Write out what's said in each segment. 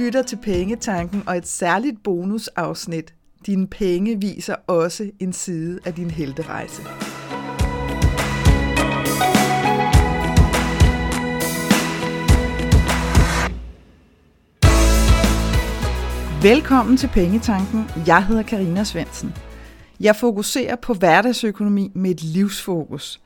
lytter til Pengetanken og et særligt bonusafsnit. Dine penge viser også en side af din helterejse. Velkommen til Pengetanken. Jeg hedder Karina Svensen. Jeg fokuserer på hverdagsøkonomi med et livsfokus.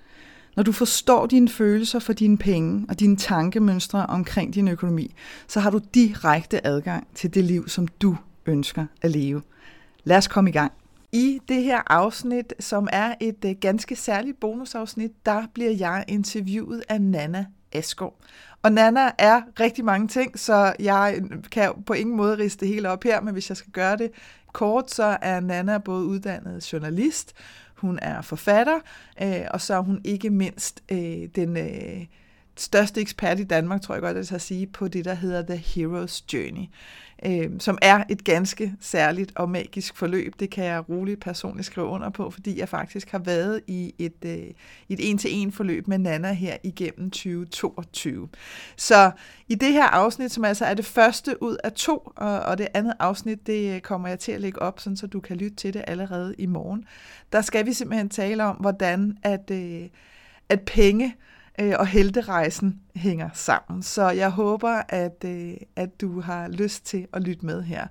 Når du forstår dine følelser for dine penge og dine tankemønstre omkring din økonomi, så har du direkte adgang til det liv, som du ønsker at leve. Lad os komme i gang. I det her afsnit, som er et øh, ganske særligt bonusafsnit, der bliver jeg interviewet af Nana Askov. Og Nana er rigtig mange ting, så jeg kan på ingen måde riste det hele op her, men hvis jeg skal gøre det kort, så er Nana både uddannet journalist, hun er forfatter, øh, og så er hun ikke mindst øh, den øh, største ekspert i Danmark, tror jeg godt, at jeg sige, på det, der hedder The Hero's Journey øh, som er et ganske særligt og magisk forløb. Det kan jeg roligt personligt skrive under på, fordi jeg faktisk har været i et, øh, et en-til-en forløb med Nana her igennem 2022. Så i det her afsnit, som altså er det første ud af to, og, og det andet afsnit, det kommer jeg til at lægge op, sådan så du kan lytte til det allerede i morgen. Der skal vi simpelthen tale om, hvordan at, øh, at penge øh, øh, og helterejsen hænger sammen. Så jeg håber, at, øh, at du har lyst til at lytte med her.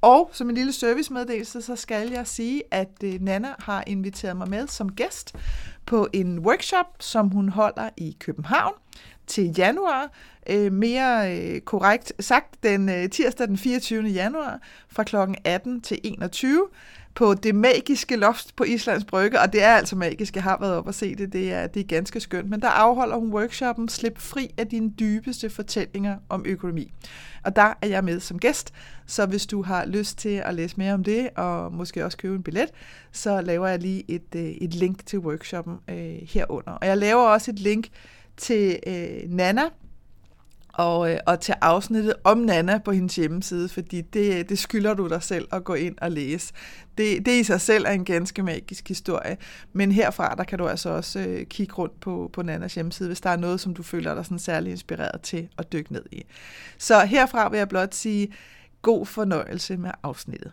Og som en lille servicemeddelelse, så skal jeg sige, at øh, Nana har inviteret mig med som gæst på en workshop, som hun holder i København til januar. Øh, mere øh, korrekt sagt, den øh, tirsdag den 24. januar fra kl. 18 til 21 på det magiske loft på Islands Brygge, og det er altså magisk, jeg har været op og se det, det er, det er ganske skønt, men der afholder hun workshoppen Slip fri af dine dybeste fortællinger om økonomi. Og der er jeg med som gæst, så hvis du har lyst til at læse mere om det, og måske også købe en billet, så laver jeg lige et, øh, et link til workshoppen øh, herunder. Og jeg laver også et link til øh, Nana, og, øh, og til afsnittet om Nana på hendes hjemmeside, fordi det, det skylder du dig selv at gå ind og læse. Det, det i sig selv er en ganske magisk historie, men herfra der kan du altså også øh, kigge rundt på, på Nannas hjemmeside, hvis der er noget, som du føler dig sådan særlig inspireret til at dykke ned i. Så herfra vil jeg blot sige god fornøjelse med afsnittet.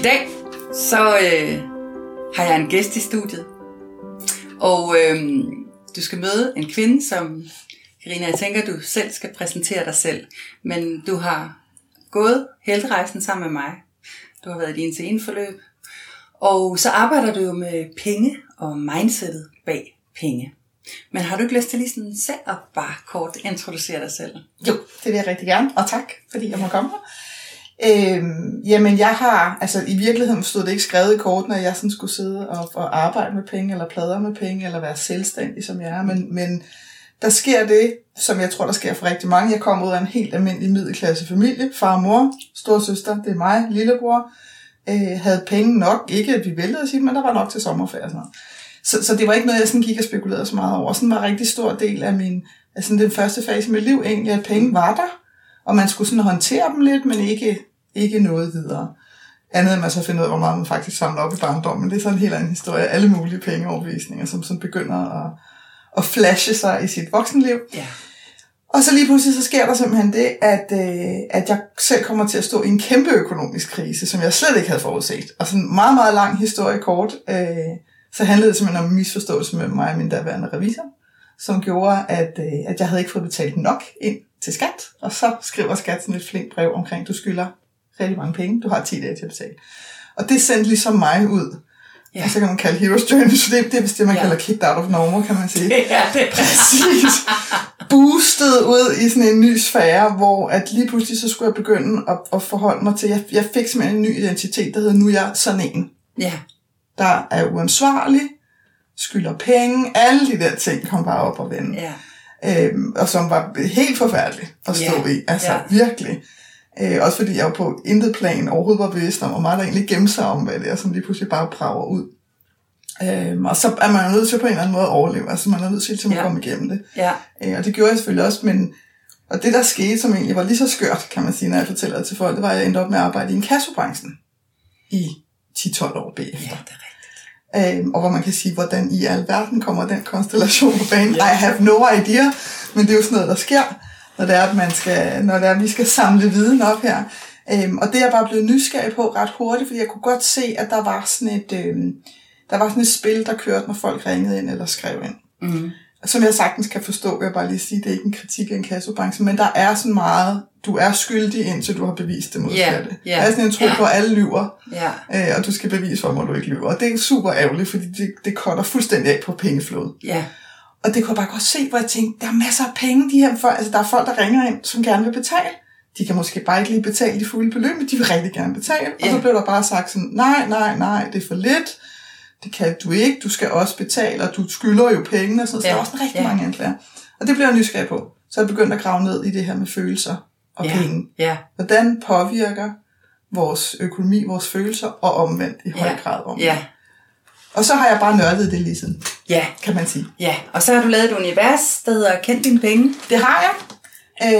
I dag så øh, har jeg en gæst i studiet, og øh, du skal møde en kvinde, som Karina, jeg tænker, du selv skal præsentere dig selv, men du har gået helterejsen sammen med mig. Du har været i din til og så arbejder du jo med penge og mindsetet bag penge. Men har du ikke lyst til lige sådan selv at bare kort introducere dig selv? Jo, det vil jeg rigtig gerne, og tak, fordi jeg må komme her. Øhm, jamen jeg har, altså i virkeligheden stod det ikke skrevet i kortene, at jeg sådan skulle sidde og, og arbejde med penge, eller pladre med penge, eller være selvstændig, som jeg er, men, men der sker det, som jeg tror, der sker for rigtig mange. Jeg kommer ud af en helt almindelig middelklasse familie. Far og mor, storsøster, det er mig, lillebror. Øh, havde penge nok, ikke at vi væltede sig, men der var nok til sommerferie og sådan noget. Så, så det var ikke noget, jeg sådan gik og spekulerede så meget over. Sådan var en rigtig stor del af min, altså den første fase i mit liv egentlig, at penge var der, og man skulle sådan håndtere dem lidt, men ikke ikke noget videre. Andet end man så finder ud af, hvor meget man faktisk samler op i barndommen. Men det er sådan en helt anden historie. Alle mulige pengeoverbevisninger, som, som begynder at, at flashe sig i sit voksenliv. Ja. Og så lige pludselig så sker der simpelthen det, at, øh, at jeg selv kommer til at stå i en kæmpe økonomisk krise, som jeg slet ikke havde forudset. Og sådan en meget, meget lang historie kort, øh, så handlede det simpelthen om misforståelse med mig og min daværende revisor, som gjorde, at, øh, at jeg havde ikke fået betalt nok ind til skat. Og så skriver skat sådan et flink brev omkring, du skylder rigtig mange penge, du har 10 dage til at betale. Og det sendte ligesom mig ud Ja. Og så kan man kalde Hero's Journey, så det, det er vist det, man ja. kalder kicked out of normal, kan man sige. Ja, det er Præcis. Boostet ud i sådan en ny sfære, hvor at lige pludselig så skulle jeg begynde at, at forholde mig til, jeg, jeg fik simpelthen en ny identitet, der hedder, nu er jeg sådan en. Ja. Der er uansvarlig, skylder penge, alle de der ting kom bare op og vende. Ja. Øhm, og som var helt forfærdeligt at stå Ja. i. Altså Ja. virkelig. Øh, også fordi jeg jo på intet plan overhovedet var bevidst om, hvor meget der egentlig gemte sig om, hvad det er, som lige pludselig bare brager ud. Øhm, og så er man nødt til på en eller anden måde at overleve. Altså man er nødt til til at Ja. komme igennem det. Ja. Øh, og det gjorde jeg selvfølgelig også, men og det der skete, som egentlig var lige så skørt, kan man sige, når jeg fortæller det til folk, det var, at jeg endte op med at arbejde i en kassobranchen i 10-12 år bagefter. Ja, det er rigtigt. Øhm, og hvor man kan sige, hvordan i alverden kommer den konstellation på banen. Ja. I have no idea, men det er jo sådan noget, der sker, når det er, at, man skal, når det er, at vi skal samle viden op her. Øhm, og det er jeg bare blevet nysgerrig på ret hurtigt, fordi jeg kunne godt se, at der var sådan et, øhm, der var sådan et spil, der kørte, når folk ringede ind eller skrev ind. Mm. Som jeg sagtens kan forstå, vil jeg bare lige sige, det er ikke en kritik af en kassobranche, men der er sådan meget, du er skyldig, indtil du har bevist det modsatte. Ja, ja. Der er sådan en tro Ja. på, at alle lyver, Ja. øh, og du skal bevise, hvorfor du ikke lyver. Og det er super ærgerligt, fordi det, det cutter fuldstændig af på pengeflådet. Ja. Og det kunne jeg bare godt se, hvor jeg tænkte, der er masser af penge, de her folk. Altså, der er folk, der ringer ind, som gerne vil betale. De kan måske bare ikke lige betale de fulde beløb, men de vil rigtig gerne betale. Og Ja. så blev der bare sagt sådan, nej, nej, nej, det er for lidt. Det kan du ikke. Du skal også betale, og du skylder jo penge og sådan noget. Så Ja. der er også rigtig Ja. mange anklager. Og det blev jeg nysgerrig på. Så jeg begyndte at grave ned i det her med følelser og Ja. penge. Ja. Hvordan påvirker vores økonomi, vores følelser, og omvendt i høj Ja. grad omvendt. Ja. Og så har jeg bare nørdet det lige siden, Ja. kan man sige. Ja. Og så har du lavet et univers, der hedder Kend dine penge. Det har jeg.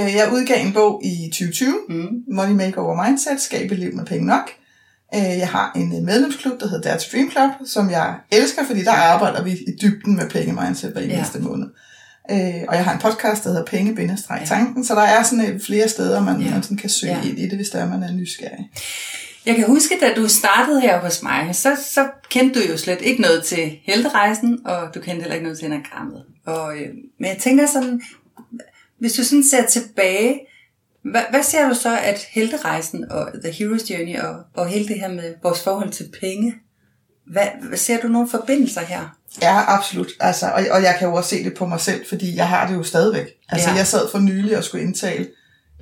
Øh, Jeg udgav en bog i 2020, Mm. Money Makeover Mindset, Skab et liv med penge nok. Øh, Jeg har en øh, medlemsklub, der hedder to Dream Club, som jeg elsker, fordi der arbejder vi i dybden med penge mindset hver Ja. eneste måned. Øh, Og jeg har en podcast, der hedder Penge tanken så der er sådan flere steder, man, Ja. man sådan kan søge Ja. ind i det, hvis der er, man er nysgerrig. Jeg kan huske, da du startede her hos mig, så, så kendte du jo slet ikke noget til helterejsen, og du kendte heller ikke noget til enagrammet. Og, øh, men jeg tænker sådan, hvis du sådan ser tilbage, hvad, hvad ser du så, at helterejsen og The Hero's Journey og, og hele det her med vores forhold til penge, hvad, hvad ser du nogle forbindelser her? Ja, absolut. Altså, og, og jeg kan jo også se det på mig selv, fordi jeg har det jo stadigvæk. Altså, Ja. jeg sad for nylig og skulle indtale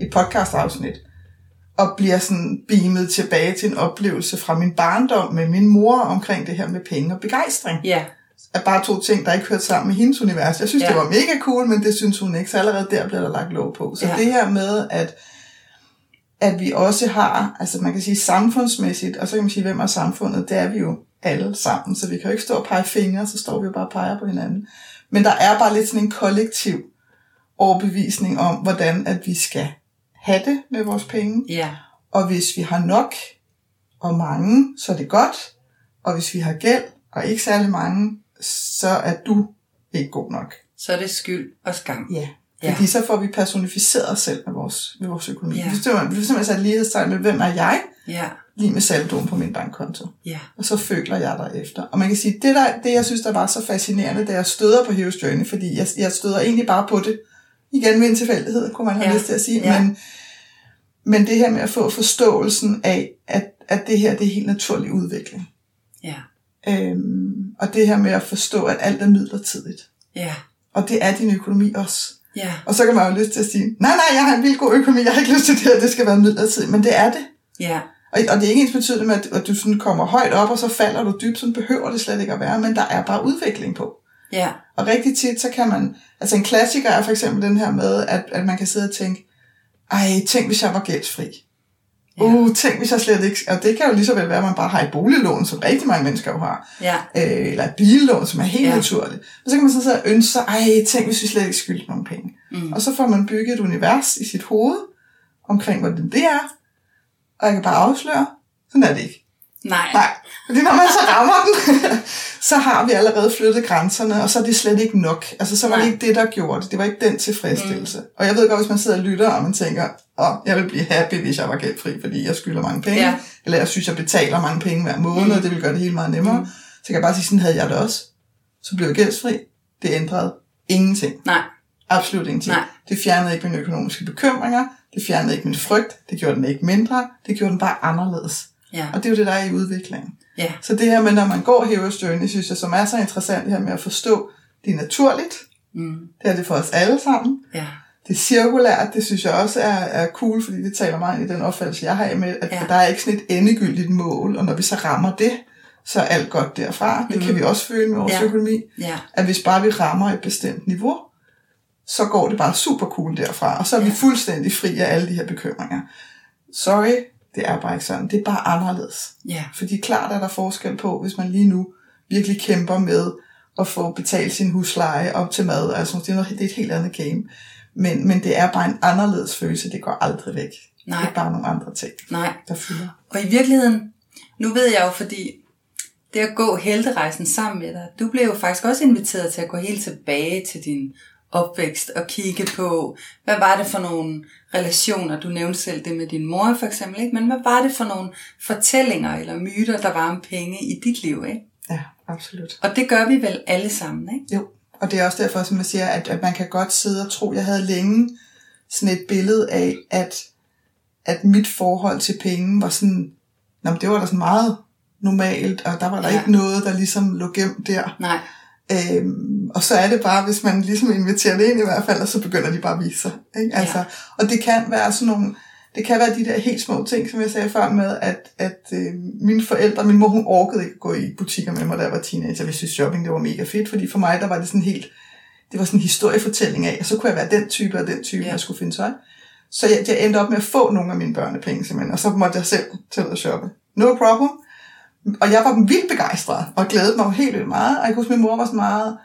et podcast-afsnit, og bliver sådan beamet tilbage til en oplevelse fra min barndom med min mor omkring det her med penge og begejstring. Ja, At bare to ting, der ikke hørte sammen med hendes univers. Jeg synes, Ja. det var mega cool, men det synes hun ikke. Så allerede der bliver der lagt låg på. Så ja. det her med, at at vi også har, altså man kan sige samfundsmæssigt, og så kan man sige, hvem er samfundet, det er vi jo alle sammen, så vi kan jo ikke stå og pege fingre, så står vi jo bare og peger på hinanden. Men der er bare lidt sådan en kollektiv overbevisning om, hvordan at vi skal det med vores penge, ja, og hvis vi har nok og mange, så er det godt, og hvis vi har gæld og ikke særlig mange, så er du ikke god nok. så er det skyld og skam. Ja. Ja. Fordi så får vi personificeret os selv med vores, med vores økonomi. Ja. Hvis man sat lighedstegn med, hvem er jeg, Ja, lige med saldoen på min bankkonto. ja, Og så føler jeg dig efter. Og man kan sige, det, der, det jeg synes, der var så fascinerende, da jeg støder på Hero's Journey, fordi jeg, jeg støder egentlig bare på det, igen med en tilfældighed, kunne man have Ja. ja. lyst til at sige, Ja. men, men det her med at få forståelsen af, at, at det her det er helt naturlig udvikling. ja, Øhm, og det her med at forstå, at alt er midlertidigt. ja, Og det er din økonomi også. ja, Og så kan man jo lyst til at sige, nej, nej, jeg har en vildt god økonomi, jeg har ikke lyst til det her, det skal være midlertidigt. Men det er det. ja, Og, og det er ikke ens betydende med, at, at du sådan kommer højt op, og så falder du dybt, sådan behøver det slet ikke at være, men der er bare udvikling på. Ja, Og rigtig tit, så kan man, altså en klassiker er for eksempel den her med, at, at man kan sidde og tænke, ej, tænk hvis jeg var gældsfri. Ja. Uh, tænk hvis jeg slet ikke, og det kan jo lige så vel være, at man bare har et boliglån, som rigtig mange mennesker jo har, ja, øh, eller et billån, som er helt Ja. naturligt. Og så kan man sådan sidde og ønske sig, ej, tænk hvis vi slet ikke skyldte nogen penge. Mm. Og så får man bygget et univers i sit hoved, omkring hvordan det er, og jeg kan bare afsløre, sådan er det ikke. Nej, Nej, fordi når man så rammer den, så har vi allerede flyttet grænserne, og så er det slet ikke nok. Altså, så var Nej. det ikke det, der gjorde det. Det var ikke den tilfredsstillelse. Mm. Og jeg ved godt, hvis man sidder og lytter, og man tænker, åh, jeg vil blive happy, hvis jeg var gældfri, fordi jeg skylder mange penge. Ja. Eller jeg synes, jeg betaler mange penge hver måned, Mm. og det vil gøre det hele meget nemmere. Mm. Så kan jeg bare sige, sådan havde jeg det også. Så blev jeg gældsfri. Det ændrede ingenting. nej, Absolut ingenting. Nej. Det fjernede ikke mine økonomiske bekymringer. Det fjernede ikke min frygt. Det gjorde den ikke mindre. Det gjorde den bare anderledes. Ja, Og det er jo det, der er i udviklingen. Ja. Så det her med, når man går Journey, synes jeg, som er så interessant, det her med at forstå, det er naturligt. Mm. Det er det for os alle sammen. Ja. Det cirkulært, det synes jeg også er, er cool, fordi det taler meget ind i den opfattelse, jeg har af med, at Ja. der er ikke sådan et endegyldigt mål, og når vi så rammer det, så er alt godt derfra. Det kan vi også føle med vores Ja. økonomi, Ja. at hvis bare vi rammer et bestemt niveau, så går det bare super cool derfra, og så er vi Ja. fuldstændig fri af alle de her bekymringer. Sorry, det er bare ikke sådan. Det er bare anderledes. Ja. Fordi klart er der forskel på, hvis man lige nu virkelig kæmper med at få betalt sin husleje op til mad. Altså, det, er noget, det er et helt andet game. Men, men det er bare en anderledes følelse. Det går aldrig væk. Nej. Det er bare nogle andre ting, Nej. der fylder. Og i virkeligheden, nu ved jeg jo, fordi det at gå helterejsen sammen med dig, du blev jo faktisk også inviteret til at gå helt tilbage til din opvækst og kigge på, hvad var det for nogle relationer, du nævnte selv det med din mor for eksempel, ikke? men hvad var det for nogle fortællinger eller myter, der var om penge i dit liv, ikke? Ja, absolut. Og det gør vi vel alle sammen, ikke? Jo, og det er også derfor, som jeg siger, at, at man kan godt sidde og tro, jeg havde længe sådan et billede af, at, at mit forhold til penge var sådan, nå, men det var da sådan meget normalt, og der var der ja. ikke noget, der ligesom lå gemt der. Nej, Øhm, og så er det bare, hvis man ligesom inviterer det ind i hvert fald, og så begynder de bare at vise sig. Ikke? Altså, Ja. Og det kan være sådan nogle, det kan være de der helt små ting, som jeg sagde før med, at, at øh, mine forældre, min mor, hun orkede ikke at gå i butikker med mig, da jeg var teenager. Jeg synes, shopping det var mega fedt, fordi for mig, der var det sådan helt, det var sådan en historiefortælling af, og så kunne jeg være den type og den type, ja. jeg skulle finde tøj. Så jeg, jeg endte op med at få nogle af mine børnepenge simpelthen, og så måtte jeg selv til at shoppe. No problem. Og jeg var vildt begejstret, og glædede mig jo helt vildt meget. Og jeg kan huske, min mor var sådan meget,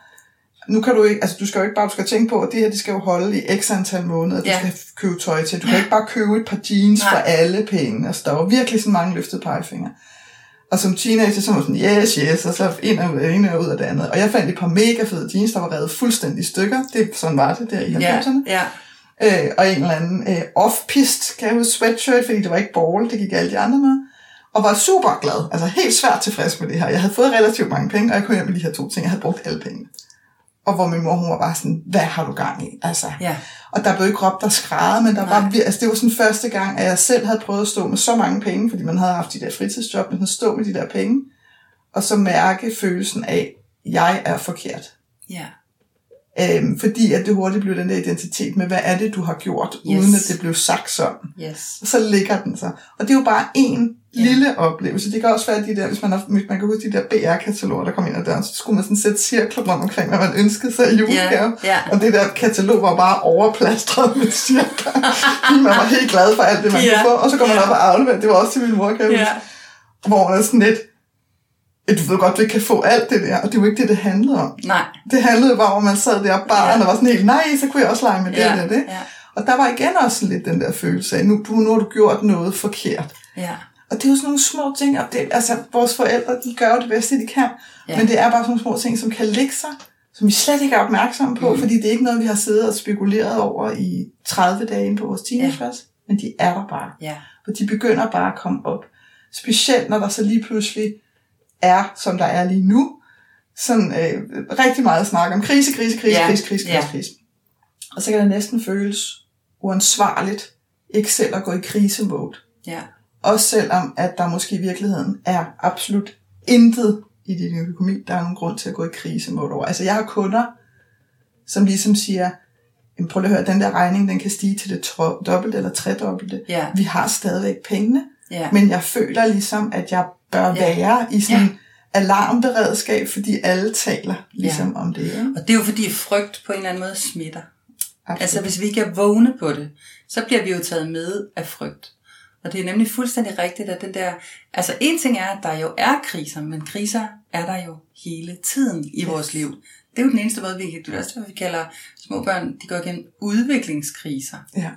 nu kan du ikke, altså du skal jo ikke bare, du skal tænke på, at det her, det skal jo holde i x antal måneder, du Ja. skal købe tøj til. Du kan ikke bare købe et par jeans Nej. for alle penge. Altså, der var virkelig sådan mange løftede pegefingre. Og som teenager, så var sådan, yes, yes, og så ind og, ind og ud af det andet. Og jeg fandt et par mega fede jeans, der var revet fuldstændig i stykker. Det, sådan var det der i 90'erne. ja, ja, Øh, og en eller anden øh, off-pist, kan jeg huske, sweatshirt, fordi det var ikke ball, det gik alle de andre med. Og var super glad, altså helt svært tilfreds med det her. Jeg havde fået relativt mange penge, og jeg kunne hjem med de her to ting. Jeg havde brugt alle pengene. Og hvor min mor, hun var bare sådan, hvad har du gang i? Altså, ja, og der blev ikke råbt og skrædet, men der Nej. var, altså det var sådan første gang, at jeg selv havde prøvet at stå med så mange penge, fordi man havde haft de der fritidsjob, men sådan stå med de der penge, og så mærke følelsen af, jeg er forkert. ja, Øhm, fordi at det hurtigt blev den der identitet med, hvad er det, du har gjort, Yes. uden at det blev sagt sådan. yes, Og så ligger den sig. Og det er jo bare en. Lille oplevelse. Det kan også være de der, hvis man, har, man kan huske de der BR-kataloger, der kom ind ad døren, så skulle man sådan sætte cirkler rundt omkring, hvad man ønskede sig i julegave. ja, Og det der katalog var bare overplastret med cirkler. Man var helt glad for alt det, man Ja. kunne få. Og så kom man Ja. op og aflevere. Det var også til min mor, kan jeg ja. Hvor man er sådan lidt, "Ja, du ved godt, ikke kan få alt det der. Og det var ikke det, det handlede om. nej, Det handlede bare om, at man sad der barn Ja. og var sådan helt, nej, så kunne jeg også lege med det ja, og det. ja, Og der var igen også lidt den der følelse af, nu, du, nu har du gjort noget forkert. ja, Og det er jo sådan nogle små ting, og det, altså vores forældre, de gør jo det bedste, de kan. Ja. Ja. Men det er bare sådan nogle små ting, som kan ligge sig, som vi slet ikke er opmærksomme på, Mm. fordi det er ikke noget, vi har siddet og spekuleret over i 30 dage inde på vores teenagefase, ja. men de er der bare. ja, Og de begynder bare at komme op. Specielt når der så lige pludselig er, som der er lige nu, sådan øh, rigtig meget snak om krise, krise, krise, Ja, krise, krise, ja. krise, krise. Og så kan det næsten føles uansvarligt, ikke selv at gå i krisemode. ja, Også selvom, at der måske i virkeligheden er absolut intet i din økonomi, der er nogen grund til at gå i krisemode over. Altså jeg har kunder, som ligesom siger, "Jamen, prøv lige at høre, den der regning, den kan stige til det dobbelte eller tredobbelte. ja, Vi har stadigvæk pengene, ja, men jeg føler ligesom, at jeg bør Ja. være i sådan en alarmberedskab, fordi alle taler ligesom ja. om det. Ikke? Og det er jo fordi frygt på en eller anden måde smitter. Absolut. Altså hvis vi ikke er vågne på det, så bliver vi jo taget med af frygt. Og det er nemlig fuldstændig rigtigt, at den der... Altså en ting er, at der jo er kriser, men kriser er der jo hele tiden i vores liv. Det er jo den eneste måde, vi kan... Det er også, hvad vi kalder små børn, de går igennem udviklingskriser. Ja.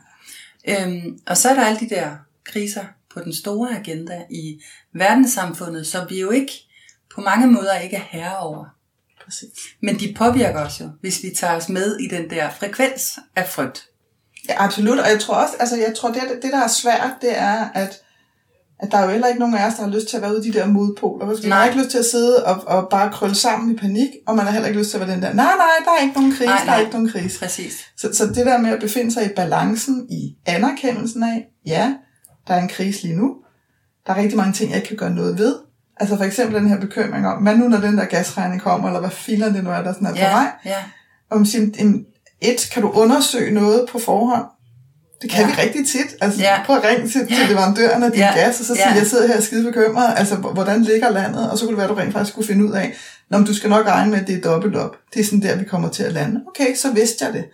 Øhm, og så er der alle de der kriser på den store agenda i verdenssamfundet, som vi jo ikke på mange måder ikke er herre over. Præcis. Men de påvirker os jo, hvis vi tager os med i den der frekvens af frygt. Ja, absolut. Og jeg tror også, altså jeg tror, det, det der er svært, det er, at, at der er jo heller ikke nogen af os, der har lyst til at være ude i de der modpoler. Man har ikke lyst til at sidde og, og bare krølle sammen i panik, og man har heller ikke lyst til at være den der, nej, nej, der er ikke nogen krise, Nej, nej, der er ikke nogen krise. Præcis. Så, så det der med at befinde sig i balancen, i anerkendelsen af, ja, der er en krise lige nu, der er rigtig mange ting, jeg ikke kan gøre noget ved, Altså for eksempel den her bekymring om, hvad nu når den der gasregning kommer, eller hvad filer det nu er, der sådan er på Ja, vej. ja, Og man siger, et, kan du undersøge noget på forhånd? Det kan Ja. vi rigtig tit. Altså, Ja. prøv at ringe til, til leverandøren af din Ja. gas, og så sige, Ja. jeg sidder her skide bekymret. Altså, hvordan ligger landet? Og så kunne det være, at du rent faktisk skulle finde ud af, Nå, men du skal nok regne med, at det er dobbelt op. Det er sådan der, vi kommer til at lande. Okay, så vidste jeg det.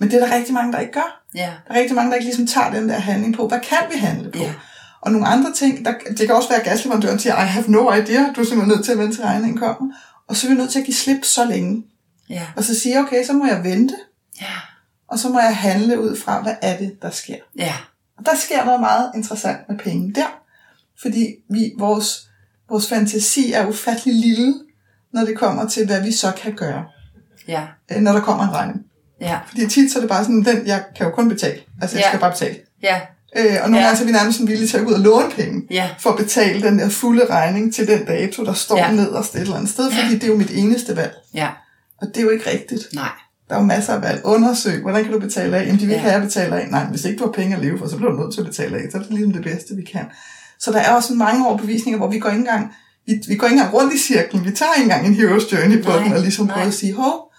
Men det er der rigtig mange, der ikke gør. ja, Der er rigtig mange, der ikke ligesom tager den der handling på. Hvad kan vi handle på? Ja. Og nogle andre ting, der, det kan også være, at gasleverandøren siger, I have no idea, du er simpelthen nødt til at vente til regningen kommer. Og så er vi nødt til at give slip så længe. ja, Og så siger jeg, okay, så må jeg vente, ja, og så må jeg handle ud fra, hvad er det, der sker. ja, Og der sker noget meget interessant med penge der. Fordi vi, vores, vores fantasi er ufattelig lille, når det kommer til, hvad vi så kan gøre, ja, øh, når der kommer en regning. ja, Fordi tit så er det bare sådan, den, jeg kan jo kun betale. Altså, jeg Ja. skal bare betale. ja, Øh, og nogle Ja. gange så er vi nærmest sådan villige til at gå ud og låne penge, ja, for at betale den der fulde regning til den dato, der står Ja. ja. nederst et eller andet sted, fordi det er jo mit eneste valg. ja, Og det er jo ikke rigtigt. nej, Der er jo masser af valg. Undersøg, hvordan kan du betale af? Jamen, de vil ikke Ja. have, at jeg betaler af. Nej, hvis ikke du har penge at leve for, så bliver du nødt til at betale af. Så er det ligesom det bedste, vi kan. Så der er også mange overbevisninger, hvor vi går ikke engang, vi, vi går ikke engang rundt i cirklen. Vi tager ikke engang en hero's journey på Nej, den, og ligesom nej. prøver at sige, hov,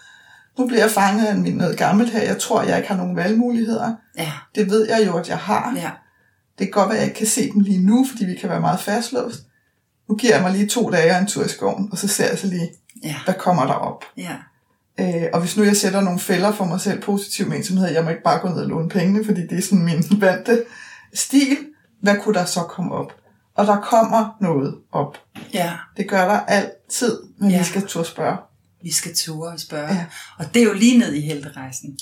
nu bliver jeg fanget af noget gammelt her. Jeg tror, jeg ikke har nogen valgmuligheder. ja, Det ved jeg jo, at jeg har. ja, Det kan godt være, at jeg ikke kan se dem lige nu, fordi vi kan være meget fastlåst. Nu giver jeg mig lige to dage og en tur i skoven, og så ser jeg så lige, ja, hvad kommer der op. ja, Øh, og hvis nu jeg sætter nogle fælder for mig selv positiv med ensomhed, jeg må ikke bare gå ned og låne pengene, fordi det er sådan min vante stil, hvad kunne der så komme op? Og der kommer noget op. ja. Det gør der altid, men Ja. vi skal turde spørge. Vi skal ture og spørge. Ja. Og det er jo lige ned i helterejsen.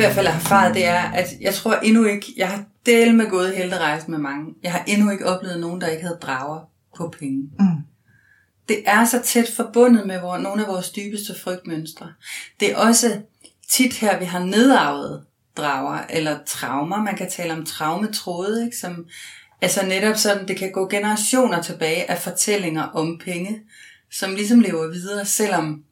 Hvert fald har erfaret, det er, at jeg tror endnu ikke, jeg har del med gået helterejsen med mange. Jeg har endnu ikke oplevet nogen, der ikke havde drager på penge. Mm. Det er så tæt forbundet med hvor, nogle af vores dybeste frygtmønstre. Det er også tit her, vi har nedarvet drager eller traumer. Man kan tale om traumetråde, ikke? Som, altså netop sådan, det kan gå generationer tilbage af fortællinger om penge, som ligesom lever videre, selvom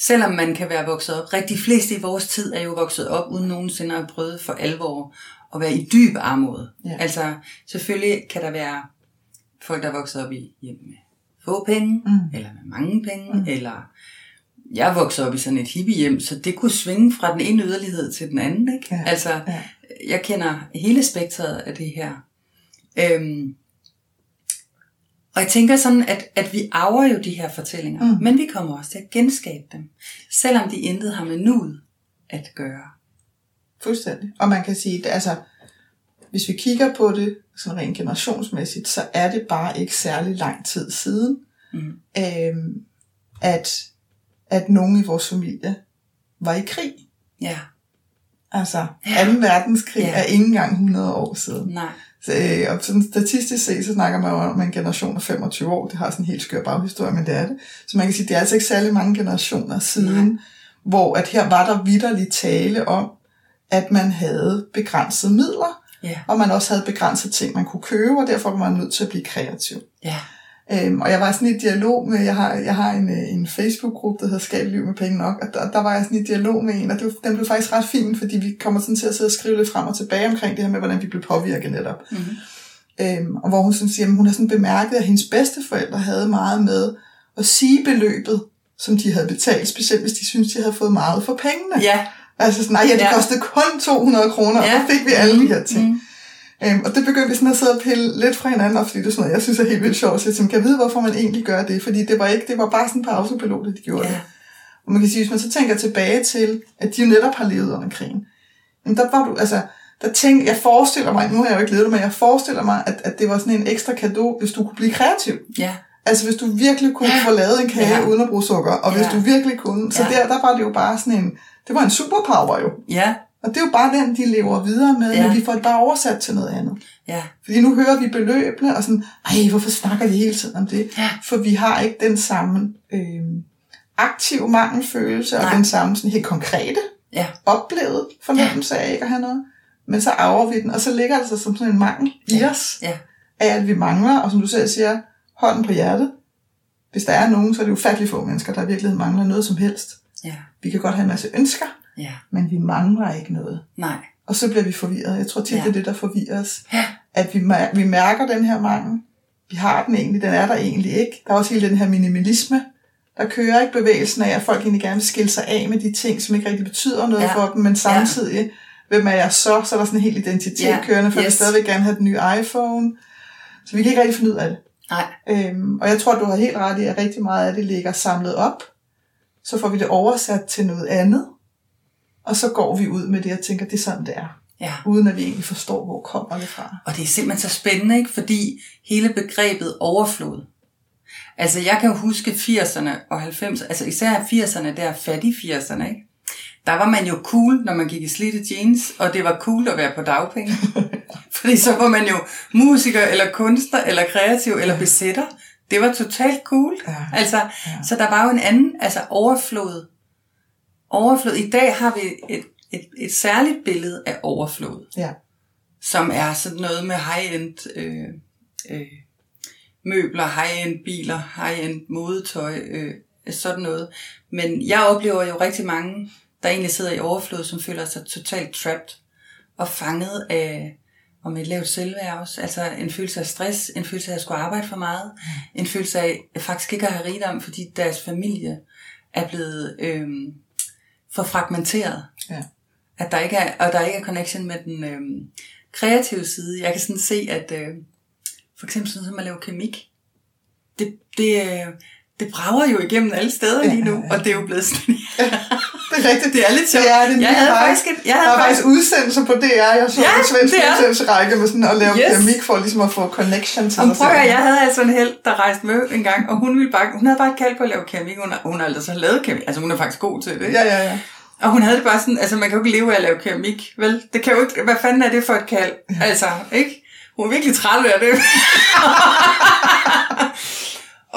Selvom man kan være vokset op, rigtig fleste i vores tid er jo vokset op, uden nogensinde at have prøvet for alvor at være i dyb armod. Ja. Altså, selvfølgelig kan der være folk, der er vokset op i hjem med få penge, Mm. eller med mange penge, mm. eller jeg vokset op i sådan et hippiehjem, så det kunne svinge fra den ene yderlighed til den anden. Ikke? Ja, Altså, ja. jeg kender hele spektret af det her. Øhm, og jeg tænker sådan, at, at vi arver jo de her fortællinger, mm. Men vi kommer også til at genskabe dem, selvom de intet har med nuet at gøre. Fuldstændig. Og man kan sige, at altså, hvis vi kigger på det sådan rent generationsmæssigt, så er det bare ikke særlig lang tid siden, Mm. øhm, at, at nogen i vores familie var i krig. Ja, Altså, Ja. 2. verdenskrig Ja. er ikke engang 100 år siden. nej, Så, øh, og sådan statistisk set, så snakker man jo om en generation af 25 år. Det har sådan en helt skør baghistorie, men det er det. Så man kan sige, det er altså ikke særlig mange generationer siden, Nej. hvor at her var der vidderligt tale om, at man havde begrænsede midler, ja, og man også havde begrænsede ting, man kunne købe, og derfor var man nødt til at blive kreativ. ja, Øhm, og jeg var sådan i dialog med, jeg har, jeg har en, øh, en Facebook-gruppe, der hedder Skab liv med penge nok, og der, der var jeg sådan i dialog med en, og det, var- den blev faktisk ret fin, fordi vi kommer sådan til at sidde og skrive lidt frem og tilbage omkring det her med, hvordan vi blev påvirket netop. mm-hmm. Øhm, og hvor hun sådan siger, at hun har sådan bemærket, at hendes bedsteforældre havde meget med at sige beløbet, som de havde betalt, specielt hvis de syntes, de havde fået meget for pengene. ja, Altså sådan, nej, ja, det Ja. ja. kostede kun 200 kroner, Ja. og så fik vi alle de her ting. Mm. Øhm, og det begyndte vi sådan at sidde og pille lidt fra hinanden, og fordi det er sådan noget, jeg synes er helt vildt sjovt. Så jeg tænkte, kan jeg vide, hvorfor man egentlig gør det? Fordi det var ikke, det var bare sådan på autopilot, at de gjorde ja, det. Og man kan sige, hvis man så tænker tilbage til, at de jo netop har levet under krigen, jamen der var du, altså, der tænkte, jeg forestiller mig, nu har jeg jo ikke levet det, men jeg forestiller mig, at, at det var sådan en ekstra gave, hvis du kunne blive kreativ. ja, Altså hvis du virkelig kunne Ja. få lavet en kage Ja. uden at bruge sukker, og hvis Ja. du virkelig kunne, så Ja. der, der var det jo bare sådan en, det var en superpower jo. ja, Og det er jo bare den, de lever videre med, Ja. ja. men vi får det bare oversat til noget andet. ja, Fordi nu hører vi beløbene, og sådan, ej, hvorfor snakker de hele tiden om det? Ja. For vi har ikke den samme øh, aktiv mangelfølelse, og Nej. den samme sådan helt konkrete Ja. oplevet fornemmelse af ikke at have noget, men så arver vi den, og så ligger det sig som sådan en mangel i os, Ja. af at vi mangler, og som du selv siger, hånden på hjertet. Hvis der er nogen, så er det ufattelig få mennesker, der i virkeligheden mangler noget som helst. Ja. Vi kan godt have en masse ønsker, Ja. men vi mangler ikke noget. Nej. Og så bliver vi forvirret. Jeg tror tit, Ja. ja. det er det, der forvirrer os. Ja. At vi, vi mærker den her mangel. Vi har den egentlig, den er der egentlig ikke. Der er også hele den her minimalisme, der kører ikke bevægelsen af, at folk egentlig gerne vil skille sig af med de ting, som ikke rigtig betyder noget Ja. ja. for dem, men samtidig, hvem er jeg så? Så er der sådan en helt identitet Ja. ja. kørende, for yes. Yes. stadigvæk gerne have den nye iPhone. Så vi kan ikke rigtig finde ud af det. Nej. Øhm, og jeg tror, du har helt ret i, at rigtig meget af det ligger samlet op. Så får vi det oversat til noget andet. Og så går vi ud med det og tænker, det er sådan, det er Ja. uden at vi egentlig forstår, hvor kommer det fra. Og det er simpelthen så spændende, ikke? Fordi hele begrebet overflod. Altså, jeg kan jo huske 80'erne og 90'erne, altså især 80'erne, der fattige 80'erne, ikke? Der var man jo cool, når man gik i slidte jeans, og det var cool at være på dagpenge. Fordi så var man jo musiker, eller kunstner, eller kreativ, eller besætter. Det var totalt cool. Ja. Altså, ja. Så der var jo en anden, altså overflod. Overflod. I dag har vi et, et, et særligt billede af overflod Ja. som er sådan noget med high-end øh, øh, møbler, high-end biler, high-end modetøj, øh, sådan noget. Men jeg oplever jo rigtig mange, der egentlig sidder i overflod, som føler sig totalt trapped og fanget af og med et lavt selvværd også. Altså en følelse af stress, en følelse af at skulle arbejde for meget, en følelse af faktisk ikke at have rigdom, fordi deres familie er blevet øh, for fragmenteret Ja. at der ikke er, og der ikke er connection med den øh, kreative side. Jeg kan sådan se, at øh, for eksempel sådan som at lave kemik, det, det, øh, det brager jo igennem alle steder Ja, lige nu, ja, ja. og det er jo blevet sådan, Det er rigtigt. det er lidt sjovt. Det er det jeg havde faktisk, et, jeg Der havde er faktisk faktisk, udsendelser på DR. Jeg så Ja, en svensk det der. udsendelsesrække med sådan at lave Yes. keramik for ligesom at få connection til om sig prøv at jeg havde altså en held, der rejste med en gang, og hun, ville bare, hun havde bare et kald på at lave keramik. Hun har, hun har altså lavet keramik. Altså hun er faktisk god til det. Ja, ja, ja. Og hun havde det bare sådan, altså man kan jo ikke leve af at lave keramik, vel? Det kan jo ikke, hvad fanden er det for et kald? Altså, ikke? Hun er virkelig træt af det.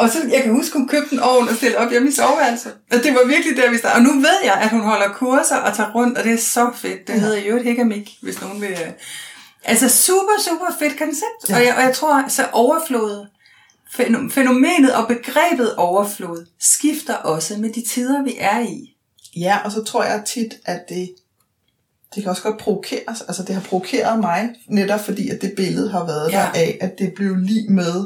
og så, jeg kan huske, hun købte en ovn og stillede op hjemme i soveværelset. Og det var virkelig der, vi startede. Og nu ved jeg, at hun holder kurser og tager rundt, og det er så fedt. Det hedder jo et hekamik, hvis nogen vil... øh. Altså super, super fedt koncept. Ja. Og, jeg, og jeg tror, så overflod, fæno- fænomenet og begrebet overflod, skifter også med de tider, vi er i. Ja, og så tror jeg tit, at det, det kan også godt provokere os. Altså det har provokeret mig, netop fordi, at det billede har været Ja. ja. der af, at det blev lige med,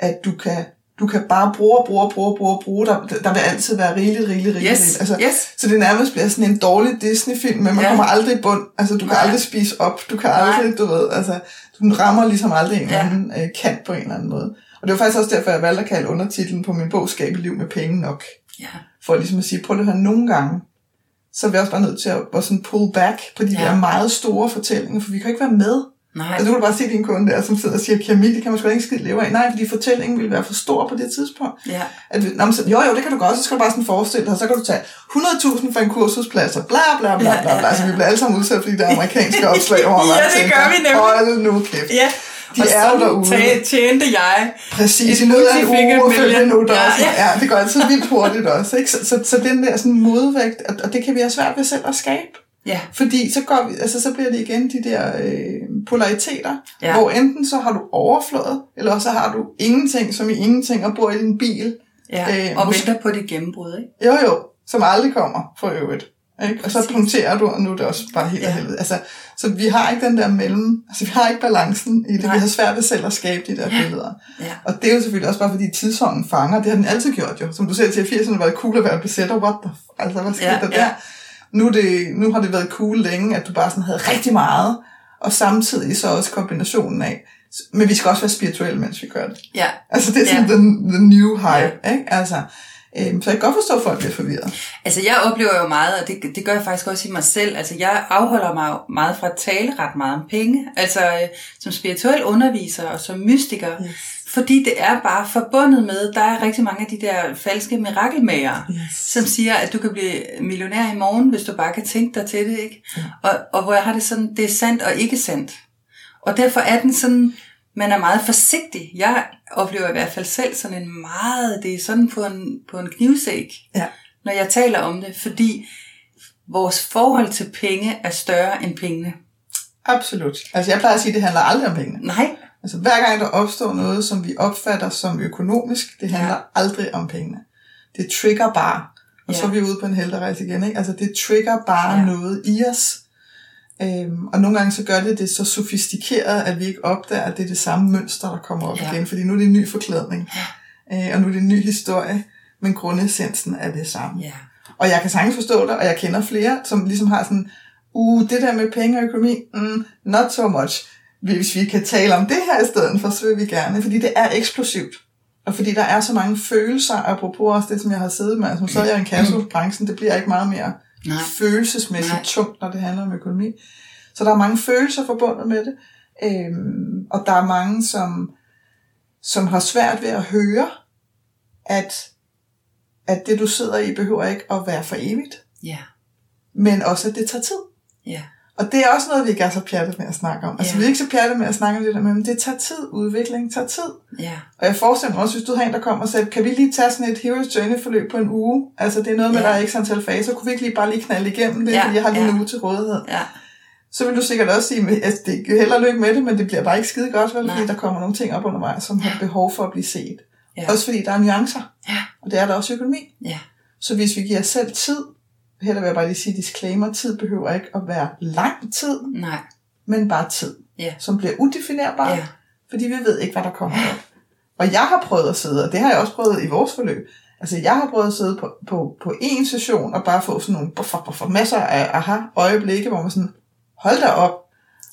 at du kan, du kan bare bruge, bruge, bruge, bruge, bruge. Der, der vil altid være rigeligt, rigeligt, rigeligt. Yes, rigeligt. Altså, yes. Så det nærmest bliver sådan en dårlig Disney-film, men man Ja. kommer aldrig i bund. Altså du kan Nej. aldrig spise op. Du kan Nej. aldrig, du ved, altså du rammer ligesom aldrig en Ja. anden øh, kant på en eller anden måde. Og det var faktisk også derfor, jeg valgte at kalde undertitlen på min bog Skab et liv med penge nok Ja. for ligesom at sige, prøv at høre, nogle gange, så er vi også bare nødt til at, at sådan pull back på de ja. der meget store fortællinger, for vi kan ikke være med. Nej. Altså, du kan bare se din kunde der, som sidder og siger, keramik, det kan man sgu ikke skide leve af. Nej, fordi fortællingen ville være for stor på det tidspunkt. Ja. At, nå, men så, jo, jo, det kan du godt, så skal du bare sådan forestille dig, så kan du tage 100.000 for en kursusplads, og bla bla bla Ja, bla ja, bla. Altså, vi bliver alle sammen udsat for de der amerikanske opslag, hvor man Ja, det tænker, gør vi nemlig. Hold nu kæft. Ja, De og er jo derude. tæ- tjente jeg. Præcis, i løbet af en uge og million. minutter. Ja, Ja, ja. ja. ja, det går altid vildt hurtigt også. Ikke? Så, så, så den der sådan modvægt, og, og det kan vi have svært ved selv at skabe. Ja, Fordi så, går vi, altså, så bliver det igen de der øh, polariteter, Ja. ja. hvor enten så har du overflået, eller så har du ingenting, som i ingenting, og bor i din bil. ja. Øh, og måske- venter på det gennembrud, ikke? Jo jo, som aldrig kommer for øvrigt. Ikke? Og så punkterer du, og nu er det også bare helt Ja. ja. helvede. Altså, så vi har ikke den der mellem, altså vi har ikke balancen i det. Nej. Vi har svært ved selv at skabe de der billeder. Ja. Og det er jo selvfølgelig også bare fordi tidsånden fanger. Det har den altid gjort jo. Som du siger, i 80'erne var det cool at være besætter. What the f- Altså, hvad skete Ja, der ja. der? Nu, det, nu har det været cool længe, at du bare sådan havde rigtig meget, og samtidig så også kombinationen af. Men vi skal også være spirituelle, mens vi gør det. Ja. Altså, det er sådan Ja. the, the new hype, ja. ikke? Altså, øhm, så jeg kan godt forstå, at folk bliver forvirret. Altså, jeg oplever jo meget, og det, det gør jeg faktisk også i mig selv. Altså, jeg afholder mig meget fra at tale ret meget om penge. Altså, øh, som spirituel underviser og som mystiker. Yes. Fordi det er bare forbundet med, der er rigtig mange af de der falske mirakelmager, Yes. som siger, at du kan blive millionær i morgen, hvis du bare kan tænke dig til det, ikke? Og, og hvor jeg har det sådan, det er sandt og ikke sandt. Og derfor er den sådan, man er meget forsigtig. Jeg oplever i hvert fald selv sådan en meget, det er sådan på en, på en knivsæk, Ja. når jeg taler om det, fordi vores forhold til penge er større end pengene. Absolut. Altså jeg plejer at sige, at det handler aldrig om pengene. Nej. Altså hver gang der opstår noget, som vi opfatter som økonomisk, det handler ja. aldrig om pengene. Det trigger bare. Og ja. så er vi ude på en helterejse igen. Ikke? Altså det trigger bare ja. noget i os. Øhm, og nogle gange så gør det det så sofistikeret, at vi ikke opdager, at det er det samme mønster, der kommer op ja. igen. Fordi nu er det en ny forklædning. Ja. Øh, og nu er det en ny historie. Men grundessensen er det samme. Ja. Og jeg kan sagtens forstå det, og jeg kender flere, som ligesom har sådan, uh, det der med penge og økonomi, mm, not so much. Hvis vi kan tale om det her i stedet for, så vil vi gerne, fordi det er eksplosivt. Og fordi der er så mange følelser, apropos også det, som jeg har siddet med, altså så er jeg i en kassebranchen, det bliver ikke meget mere Nej. følelsesmæssigt Nej. tungt, når det handler om økonomi. Så der er mange følelser forbundet med det, øhm, og der er mange, som, som har svært ved at høre, at, at det, du sidder i, behøver ikke at være for evigt. Ja. Men også, at det tager tid. Ja. Og det er også noget, vi ikke er så pjattet med at snakke om. Altså, vi er ikke så pjattet med at snakke om det der, men det tager tid. Udvikling tager tid. Ja. Og jeg forestiller mig også, hvis du har en, der kommer og siger, kan vi lige tage sådan et Hero's Journey forløb på en uge? Altså, det er noget med, Ja. der er ikke antal faser. Kunne vi ikke lige bare lige knalde igennem det, Ja, fordi jeg har lige ja. en uge til rådighed? Ja. Så vil du sikkert også sige, at altså, det er heller lykke med det, men det bliver bare ikke skide godt, vel? Fordi der kommer nogle ting op undervejs, som har behov for at blive set. Ja. Også fordi der er nuancer, Ja. og det er der også økonomi. Ja. Så hvis vi giver os selv tid, her vil jeg bare lige sige disclaimer, tid behøver ikke at være lang tid, Nej. men bare tid, Ja. som bliver udefinerbar, Ja. fordi vi ved ikke, hvad der kommer op. Og jeg har prøvet at sidde, og det har jeg også prøvet i vores forløb, altså jeg har prøvet at sidde på, på, på én session og bare få sådan nogle buffer, buffer, masser af aha-øjeblikke, hvor man sådan, hold da op,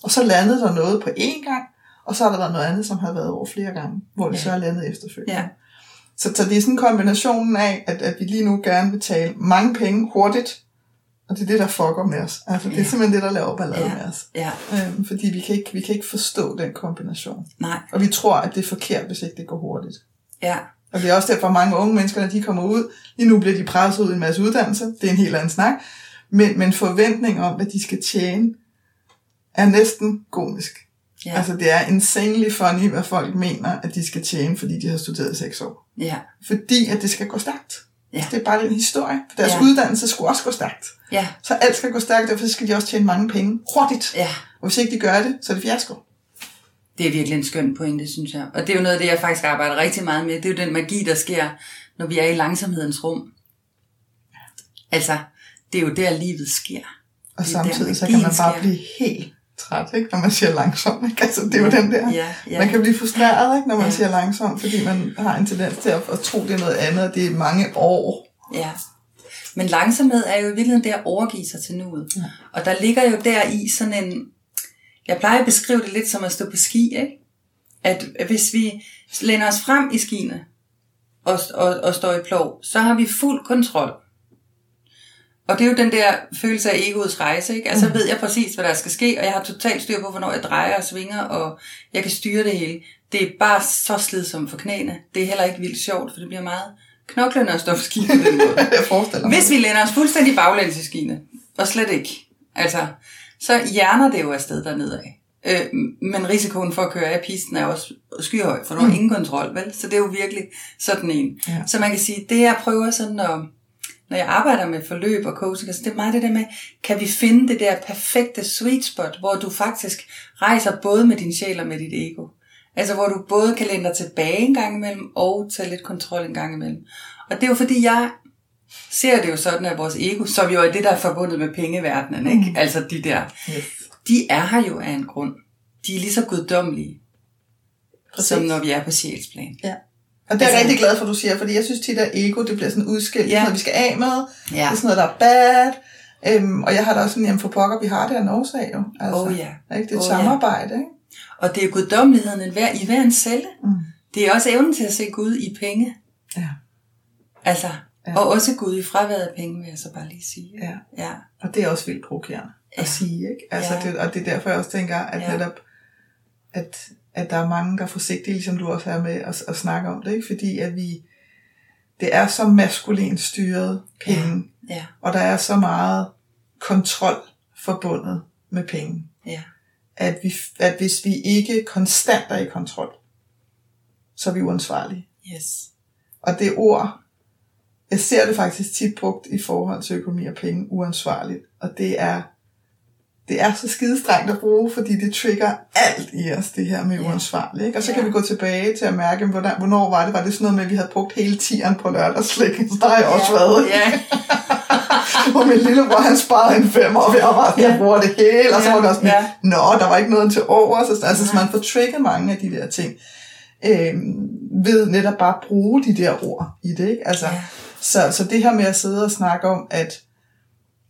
og så landede der noget på én gang, og så har der været noget andet, som har været over flere gange, hvor det Ja. så er landet efterfølgende. Ja. Så, så det er sådan kombinationen af, at, at vi lige nu gerne vil tale mange penge hurtigt, og det er det, der fucker med os. Altså, det er Ja. simpelthen det, der laver ballade Ja. med os. Ja. Øhm, fordi vi kan, ikke, vi kan ikke forstå den kombination. Nej. Og vi tror, at det er forkert, hvis ikke det går hurtigt. Ja. Og det er også derfor, at mange unge mennesker, når de kommer ud, lige nu bliver de presset ud i en masse uddannelse. Det er en helt anden snak. Men, men forventning om, hvad de skal tjene, er næsten komisk. Ja. Altså, det er insanely funny, hvad folk mener, at de skal tjene, fordi de har studeret i seks år. Ja. Fordi at det skal gå stærkt. Ja. Det er bare en historie. For deres Ja. uddannelse skulle også gå stærkt. Ja. Så alt skal gå stærkt, derfor skal de også tjene mange penge hurtigt. Ja. Og hvis ikke de gør det, så er det fiasko. Det er virkelig en skøn pointe, synes jeg. Og det er jo noget af det, jeg faktisk arbejder rigtig meget med. Det er jo den magi, der sker, når vi er i langsomhedens rum. Altså, det er jo der, livet sker. Og er der, samtidig så kan man bare sker. blive helt træt, ikke? når man siger langsomt. Ikke? Altså, det er jo den der. Ja, ja. Man kan blive frustreret, ikke? når man Ja. siger langsomt, fordi man har en tendens til at, at tro, det er noget andet, og det er mange år. Ja. Men langsomhed er jo i virkeligheden det at overgive sig til nuet. Ja. Og der ligger jo der i sådan en... Jeg plejer at beskrive det lidt som at stå på ski, ikke? At hvis vi læner os frem i skiene og, og, og står i plov, så har vi fuld kontrol. Og det er jo den der følelse af egoets rejse, ikke? Altså, mm. ved jeg præcis, hvad der skal ske, og jeg har totalt styr på, hvornår jeg drejer og svinger, og jeg kan styre det hele. Det er bare så slidsomt for knæene. Det er heller ikke vildt sjovt, for det bliver meget knoklende at stå på ski på den måde. Jeg forestiller mig. Hvis vi lænder os fuldstændig baglæns i skiene, og slet ikke, altså, så hjerner det jo afsted dernede af. Øh, men risikoen for at køre af pisten er også skyhøj, for du har ingen kontrol, vel? Så det er jo virkelig sådan en. Ja. Så man kan sige, det jeg prøver sådan at, når jeg arbejder med forløb og coaching, så det er meget det der med, kan vi finde det der perfekte sweet spot, hvor du faktisk rejser både med din sjæl og med dit ego. Altså hvor du både kan læne dig tilbage en gang imellem, og tage lidt kontrol en gang imellem. Og det er jo fordi, jeg ser det jo sådan, at vores ego, som jo er det, der er forbundet med pengeverdenen, ikke? Mm. altså de der, Yes. de er her jo af en grund. De er lige så guddommelige, Præcis. som når vi er på sjælsplan. Ja. Og det er jeg Altså- rigtig glad for, at du siger, fordi jeg synes tit, at ego det bliver sådan udskilt. Ja. Noget, vi skal af med. Ja. Det er sådan noget, der er bad. Øhm, og jeg har da også sådan, jamen for pokker, vi har det af en årsag jo. Altså, Oh ja. Ikke? Det er et Oh oh, ja. samarbejde, ikke? Og det er guddommeligheden hver, i hver en celle. Mm. Det er også evnen til at se Gud i penge. Ja. Altså, Ja. og også Gud i fraværet af penge, vil jeg så bare lige sige. Ja. ja. Og det er også vildt provokerende at Ja. sige, ikke? Altså, Ja. det, og det er derfor, jeg også tænker, at Ja. netop, at, at der er mange, der er forsigtige, ligesom du også er med at, at snakke om det, ikke? Fordi at vi, det er så maskulin styret penge, Ja, og der er så meget kontrol forbundet med penge, ja, at, vi, at hvis vi ikke konstant er i kontrol, så er vi uansvarlige. yes. Og det ord, jeg ser det faktisk tit brugt i forhold til økonomi og penge uansvarligt. Og det er, det er så skidestrengt at bruge, fordi det trigger alt i os, det her med uansvarligt. Ikke? Og så kan Ja. vi gå tilbage til at mærke, hvordan, hvornår var det? Var det sådan noget med, at vi havde brugt hele tieren på lørdagsslik? Så der har jeg også været. Ja. Hvor min lillebror, han sparede en femmer, og jeg var sådan, jeg bruger det hele, og så var det også sådan, Ja. nå, der var ikke noget til over. Så, altså, så man får trigget mange af de der ting, øh, ved netop bare at bruge de der ord i det, ikke? Altså, Ja. så, så det her med at sidde og snakke om, at,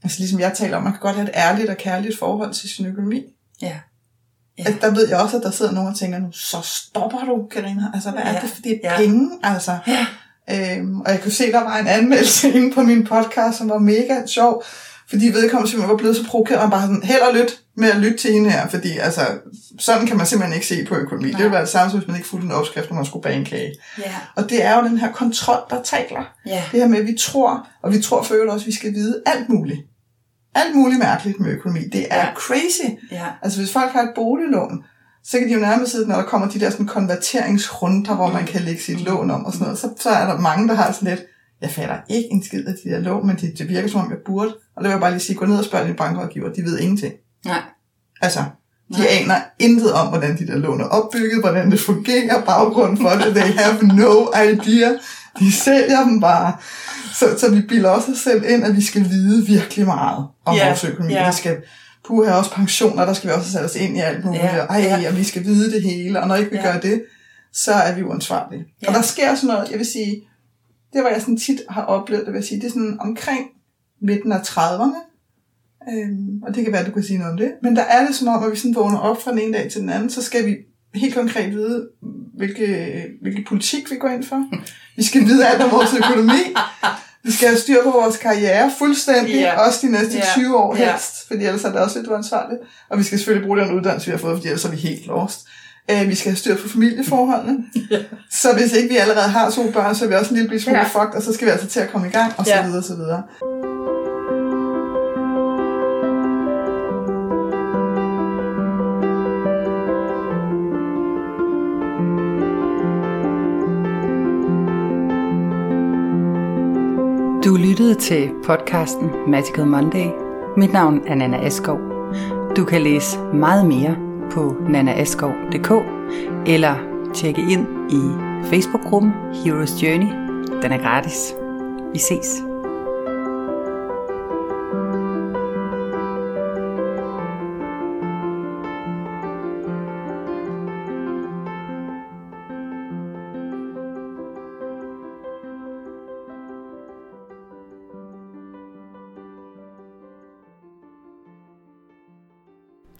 altså ligesom jeg taler om, man kan godt have et ærligt og kærligt forhold til sin økonomi. Ja. Ja. Ja. Der ved jeg også, at der sidder nogen og tænker nu, så stopper du, Karina. Altså, hvad er Ja. det for de Ja. penge? Altså, Ja. Øhm, og jeg kunne se, der var en anmeldelse inde på min podcast, som var mega sjov, fordi vedkommende simpelthen var blevet så provokeret, og bare sådan, held og lyt med at lytte til hende her, fordi altså, sådan kan man simpelthen ikke se på økonomi. Det ville være det samme, som hvis man ikke fulgte en opskrift, når man skulle bage en kage. Ja. Og det er jo den her kontrol, der taler. Ja. Det her med, at vi tror, og vi tror for øvrigt også, at vi skal vide alt muligt. Alt muligt mærkeligt med økonomi. Det er Ja. crazy. Ja. Altså hvis folk har et boliglån, så kan de jo nærmest sidde, når der kommer de der sådan konverteringsrunder, hvor man kan lægge sit lån om og sådan noget, så, så er der mange, der har sådan lidt, jeg fatter ikke en skid af de der lån, men det, det virker som om, jeg burde. Og det vil jeg bare lige sige, gå ned og spørg din bankrådgiver, de ved ingenting. Nej. Altså, de Nej. aner intet om, hvordan de der lån er opbygget, hvordan det fungerer, baggrunden for det, they have no idea. De sælger dem bare. Så, så vi bilder også os selv ind, at vi skal vide virkelig meget om Ja, vores økonomi. ja. Vi skal puha også pensioner, der skal vi også sætte os ind i alt muligt. Ja, Ej, ja. og vi skal vide det hele, og når ikke vi ja. gør det, så er vi uansvarlige. Ja. Og der sker sådan noget, jeg vil sige, det var jeg sådan tit har oplevet, det vil sige, det er sådan omkring midten af 30'erne, Øhm, og det kan være, at du kan sige noget om det. Men der er det som om, at vi sådan vågner op fra den ene dag til den anden, så skal vi helt konkret vide, hvilke, hvilke politik vi går ind for. Vi skal vide alt om vores økonomi. Vi skal have styr på vores karriere fuldstændig, Ja. også de næste Ja. 20 år helst, fordi ellers er det også lidt uansvarligt. Og vi skal selvfølgelig bruge den uddannelse, vi har fået, fordi ellers er vi helt lost. Øh, vi skal have styr på familieforholdene. Så hvis ikke vi allerede har to børn, så er vi også en lille smule ja. fucked, og så skal vi altså til at komme i gang, og så videre, og så videre. Du lyttede til podcasten Magical Monday. Mit navn er Nana Askov. Du kan læse meget mere på nanaaskov.dk eller tjekke ind i Facebook-gruppen Heroes Journey. Den er gratis. Vi ses.